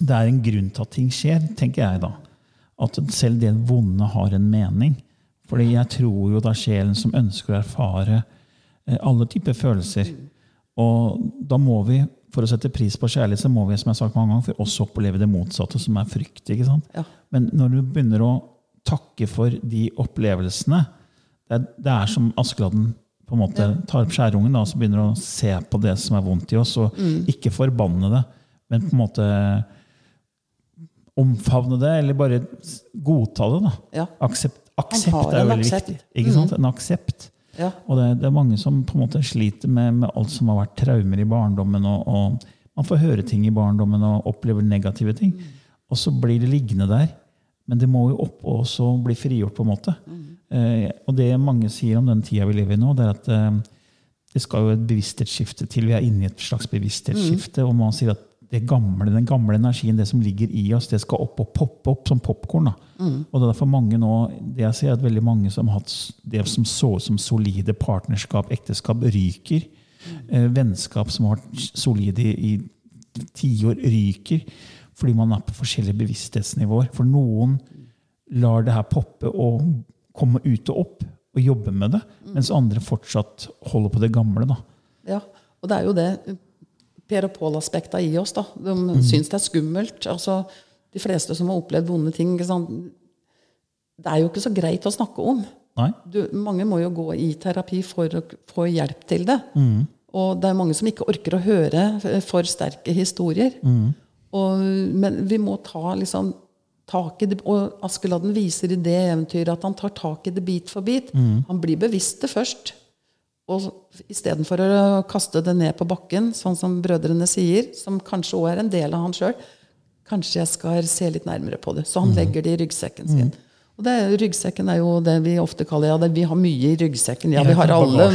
det er en grunn til at ting skjer, tenker jeg da. At selv det vonde har en mening. Fordi jeg tror jo det er sjelen som ønsker å erfare eh, alle typer følelser. Og da må vi, for å sette pris på kjærlighet, så må vi som jeg har sagt mange ganger, for også oppleve det motsatte, som er frykt. ikke sant? Ja. Men når du begynner å takke for de opplevelsene Det er, det er som Askeladden på en måte tar opp skjærungen da, og så begynner å se på det som er vondt i oss, og ikke forbanne det, men på en måte omfavne det, eller bare godta det. da. Ja. Aksept, aksept er veldig aksept. viktig. Ikke sant? En aksept. Ja. Og det, det er mange som på en måte sliter med, med alt som har vært traumer i barndommen. Og, og Man får høre ting i barndommen og opplever negative ting. Og så blir det liggende der. Men det må jo opp og også bli frigjort. på en måte. Eh, og det mange sier om den tida vi lever i nå, det er at eh, det skal jo et bevissthetsskifte til. Vi er inne i et slags bevissthetsskifte. Og man sier at gamle, den gamle energien, det som ligger i oss, det skal opp og poppe opp som popkorn. Og det er derfor mange nå, det jeg ser er at veldig mange som har hatt det som så ut som solide partnerskap, ekteskap, ryker. Eh, vennskap som har vært solide i, i tiår, ryker. Fordi man er på forskjellige bevissthetsnivåer. For noen lar det her poppe og komme ut og opp og jobbe med det, mens andre fortsatt holder på det gamle. da. Ja, og det er jo det Per og Pål-aspekta i oss. da. De Mm. syns det er skummelt. altså De fleste som har opplevd vonde ting? Det er jo ikke så greit å snakke om. Du, mange må jo gå i terapi for å få hjelp til det. Og det er mange som ikke orker å høre for sterke historier. Og, men vi må ta liksom tak i det. Og Askeladden viser i det eventyret at han tar tak i det bit for bit. Han blir bevisst det først. Og istedenfor å kaste det ned på bakken, sånn som brødrene sier, som kanskje òg er en del av han sjøl, kanskje jeg skal se litt nærmere på det. Så han legger det i ryggsekken sin. Og det, ryggsekken er jo det vi ofte kaller ja, det, vi har mye i ryggsekken. Ja, vi har alle.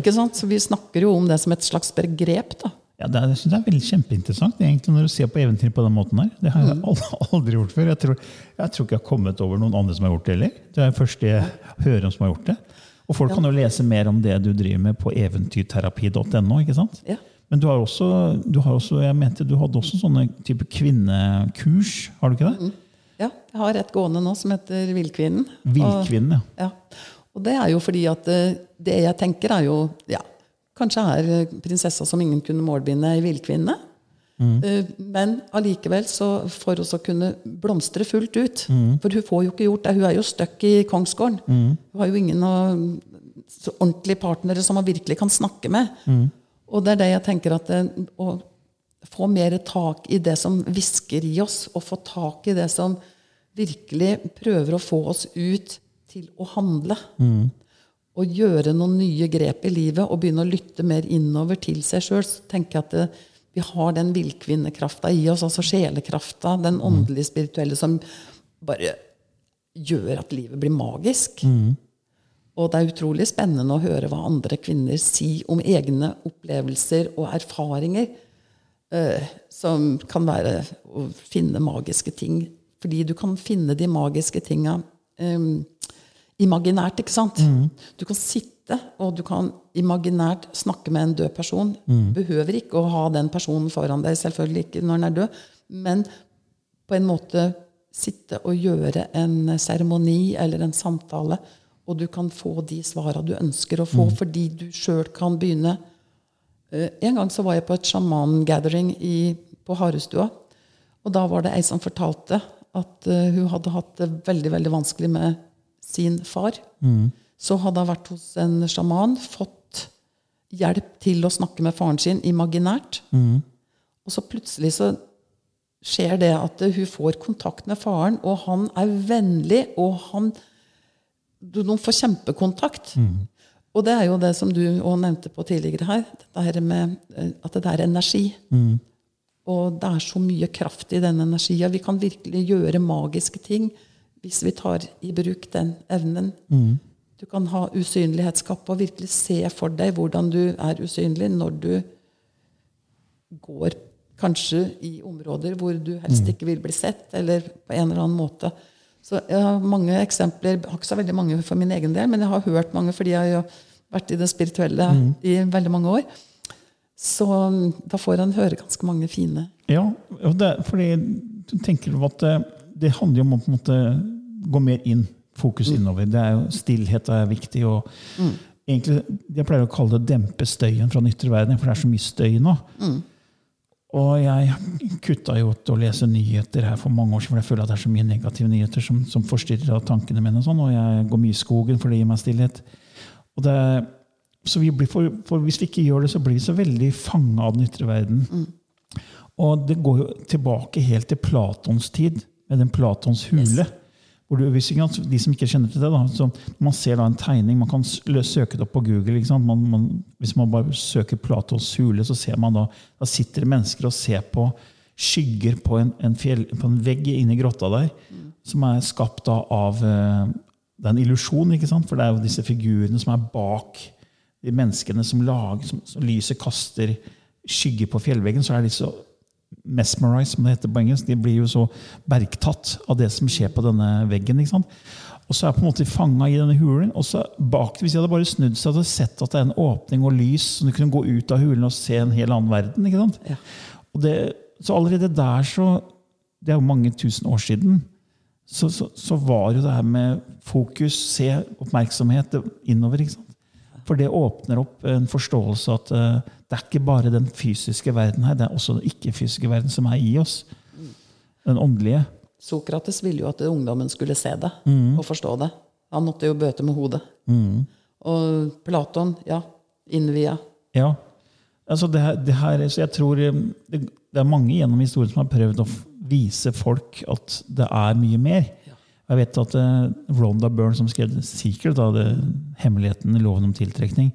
Ikke sant? Så vi snakker jo om det som et slags begrep. da. Ja, det er, jeg synes det er veldig kjempeinteressant egentlig når du ser på eventyr på den måten her. Det har jeg Mm. aldri gjort før. Jeg tror, jeg tror ikke jeg har kommet over noen andre som har gjort det heller. Det er første jeg hører om som har gjort det. Og folk kan jo lese mer om det du driver med på eventyrterapi.no. ikke sant? Ja. Men du har også, du har også, jeg mente du hadde også sånne type kvinnekurs, har du ikke det? Ja, jeg har et gående nå som heter Villkvinnen. Villkvinnen, ja. Ja. Og det er jo fordi at eh, det jeg tenker er jo ja, Kanskje er eh, prinsessa som ingen kunne målbinde, ei villkvinne. Eh, Men allikevel, så for oss å kunne blomstre fullt ut For hun får jo ikke gjort det. Hun er jo stuck i kongsgården. Hun har jo ingen ordentlige partnere som hun virkelig kan snakke med. Og det er det jeg tenker at det, å få mer tak i det som hvisker i oss, og få tak i det som virkelig prøver å få oss ut til å handle. Og gjøre noen nye grep i livet og begynne å lytte mer innover til seg sjøl. Tenker jeg at det, vi har den villkvinnekrafta i oss, altså sjelekrafta, den åndelige, spirituelle, som bare gjør at livet blir magisk. Og det er utrolig spennende å høre hva andre kvinner sier om egne opplevelser og erfaringer. eh, som kan være å finne magiske ting. Fordi du kan finne de magiske tinga eh, imaginært, ikke sant? Du kan sitte og du kan imaginært snakke med en død person. Behøver ikke å ha den personen foran deg, selvfølgelig ikke når den er død. Men på en måte sitte og gjøre en seremoni eller en samtale, og du kan få de svara du ønsker å få, fordi du sjøl kan begynne Eh, En gang så var jeg på et sjaman-gathering på Harestua. Og da var det ei som fortalte at eh, hun hadde hatt det veldig veldig vanskelig med sin far. Så hadde hun vært hos en sjaman, fått hjelp til å snakke med faren sin imaginært. Og så plutselig så skjer det at hun får kontakt med faren, og han er vennlig, og han du, De får kjempekontakt. Og det er jo det som du òg nevnte på tidligere her, dette her med eh, at det er energi. Og det er så mye kraft i den energien. Vi kan virkelig gjøre magiske ting hvis vi tar i bruk den evnen. Du kan ha usynlighetskappe og virkelig se for deg hvordan du er usynlig når du går kanskje i områder hvor du helst ikke vil bli sett, eller på en eller annen måte. Så jeg har mange eksempler, jeg har ikke så veldig mange for min egen del, men jeg har hørt mange fordi jeg har vært i det spirituelle i veldig mange år. Så da får en høre ganske mange fine Ja, og det, fordi du tenker at det, det handler jo om å på en måte gå mer inn, fokus innover. Det er jo Stillhet er viktig. og egentlig, Jeg pleier å kalle det å dempe støyen fra den ytre verden, for det er så mye støy nå. Og jeg kutta jo ut å lese nyheter her for mange år siden, for jeg føler at det er så mye negative nyheter som, som forstyrrer tankene mine. Og sånn, og jeg går mye i skogen, for det gir meg stillhet. Og det, så vi blir for, for Hvis vi ikke gjør det, så blir vi så veldig fanga av den ytre verden. Og det går jo tilbake helt til Platons tid, med den Platons hule. Hvor du, hvis ikke, de som ikke kjenner til det, da, så Man ser da en tegning, man kan søke det opp på Google. Man, man, hvis man bare søker Platons hule, så ser man da da sitter det mennesker og ser på skygger på en, en, fjell, på en vegg inni grotta der, som er skapt da av eh, Det er en illusjon, ikke sant? for det er jo disse figurene som er bak de menneskene som lager, som, som lyset kaster skygger på fjellveggen, så er så mesmerized, som det heter på engelsk. De blir jo så bergtatt av det som skjer på denne veggen. ikke sant? Og så er på en måte fanga i denne hulen. og så bak Hvis de hadde bare snudd seg hadde sett at det er en åpning og lys, så du kunne gå ut av hulen og se en hel annen verden. ikke sant? Ja. Og det, så allerede der så Det er jo mange tusen år siden. Så, så, så var jo det her med fokus, se, oppmerksomhet innover. ikke sant? For det åpner opp en forståelse at eh, det er ikke bare den fysiske verden her, det er også den ikke-fysiske verden som er i oss. Den åndelige. Sokrates ville jo at ungdommen skulle se det og forstå det. Han måtte jo bøte med hodet. Og Platon, ja, innvia. Ja. Altså det, her- det her, så jeg tror eh, det, det er mange gjennom historien som har prøvd å vise folk at det er mye mer. Jeg vet at eh, Rhonda Byrne, som skrev Secret, da, det, hemmeligheten i loven om tiltrekning,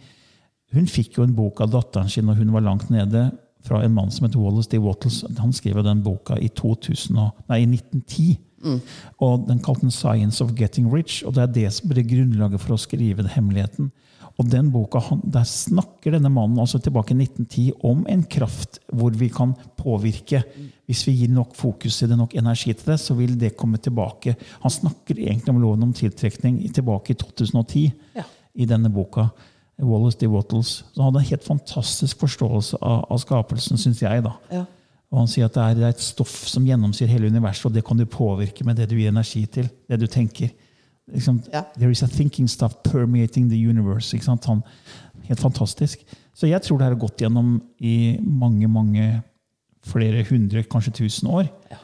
hun fikk jo en bok av datteren sin når hun var langt nede, fra en mann som het Wallace D. Wattles. Han skrev jo den boka i, 2000, nei, i 1910. Og Den kalte den 'Science of Getting Rich'. og Det er det som ble grunnlaget for å skrive det, hemmeligheten. Og den boka, han, Der snakker denne mannen altså tilbake i 1910 om en kraft hvor vi kan påvirke. Hvis vi gir nok fokus til det, nok energi til det, så vil det komme tilbake. Han snakker egentlig om loven om tiltrekning tilbake i 2010 Ja. i denne boka. Wallace D. Wattles. Så han hadde en helt fantastisk forståelse av, av skapelsen, syns jeg. da. Ja. Og han sier at det er, det er et stoff som gjennomsyrer hele universet, og det kan du påvirke med det du gir energi til. det du tenker. Liksom, Ja. There is a thinking stuff permeating the universe. Han, helt fantastisk. Så jeg tror det har gått gjennom i mange, mange flere hundre, kanskje tusen år. Ja.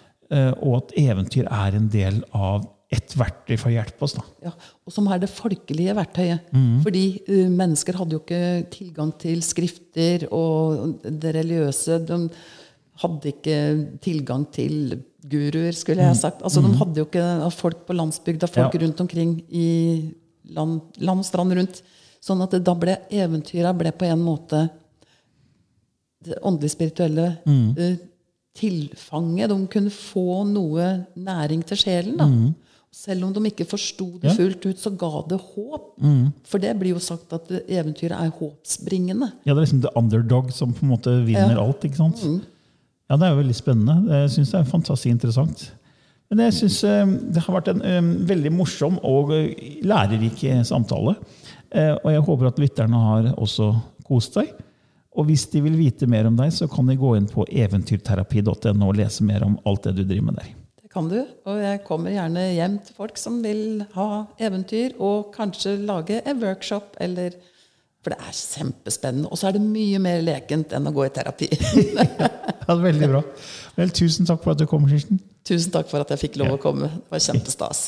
og at eventyr er en del av et verktøy for å hjelpe oss. da. Ja, og som er det folkelige verktøyet. Mm. Fordi uh, mennesker hadde jo ikke tilgang til skrifter, og det religiøse de hadde ikke tilgang til guruer, skulle jeg ha sagt. Altså, De hadde jo ikke folk på landsbygda, folk Mm. Ja. rundt omkring i land, land og strand rundt. Sånn at det, da ble eventyra ble på en måte det åndelig-spirituelle Mm. uh, tilfanget. De kunne få noe næring til sjelen. da. Selv om de ikke forsto det Mm. Mm. fullt ut, så ga det håp. For det blir jo sagt at eventyret er håpsbringende. Ja, Det er liksom the underdog som på en måte vinner Ja. alt. ikke sant? Ja, Det er jo veldig spennende. Jeg syns det er fantastisk interessant. Men jeg synes eh, det har vært en eh, veldig morsom og eh, lærerik samtale. Og jeg håper at lytterne har også kost seg. Og hvis de vil vite mer om deg, så kan de gå inn på eventyrterapi.no og lese mer om alt det du driver med der. Kan du. Og jeg kommer gjerne hjem til folk som vil ha eventyr, og kanskje lage en workshop eller For det er kjempespennende. Og så er det mye mer lekent enn å gå i terapi. Ja, veldig bra. Vel, tusen takk for at du kom, Kirsten. Tusen takk for at jeg fikk lov å komme. Det var kjempestas.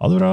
Ha det bra.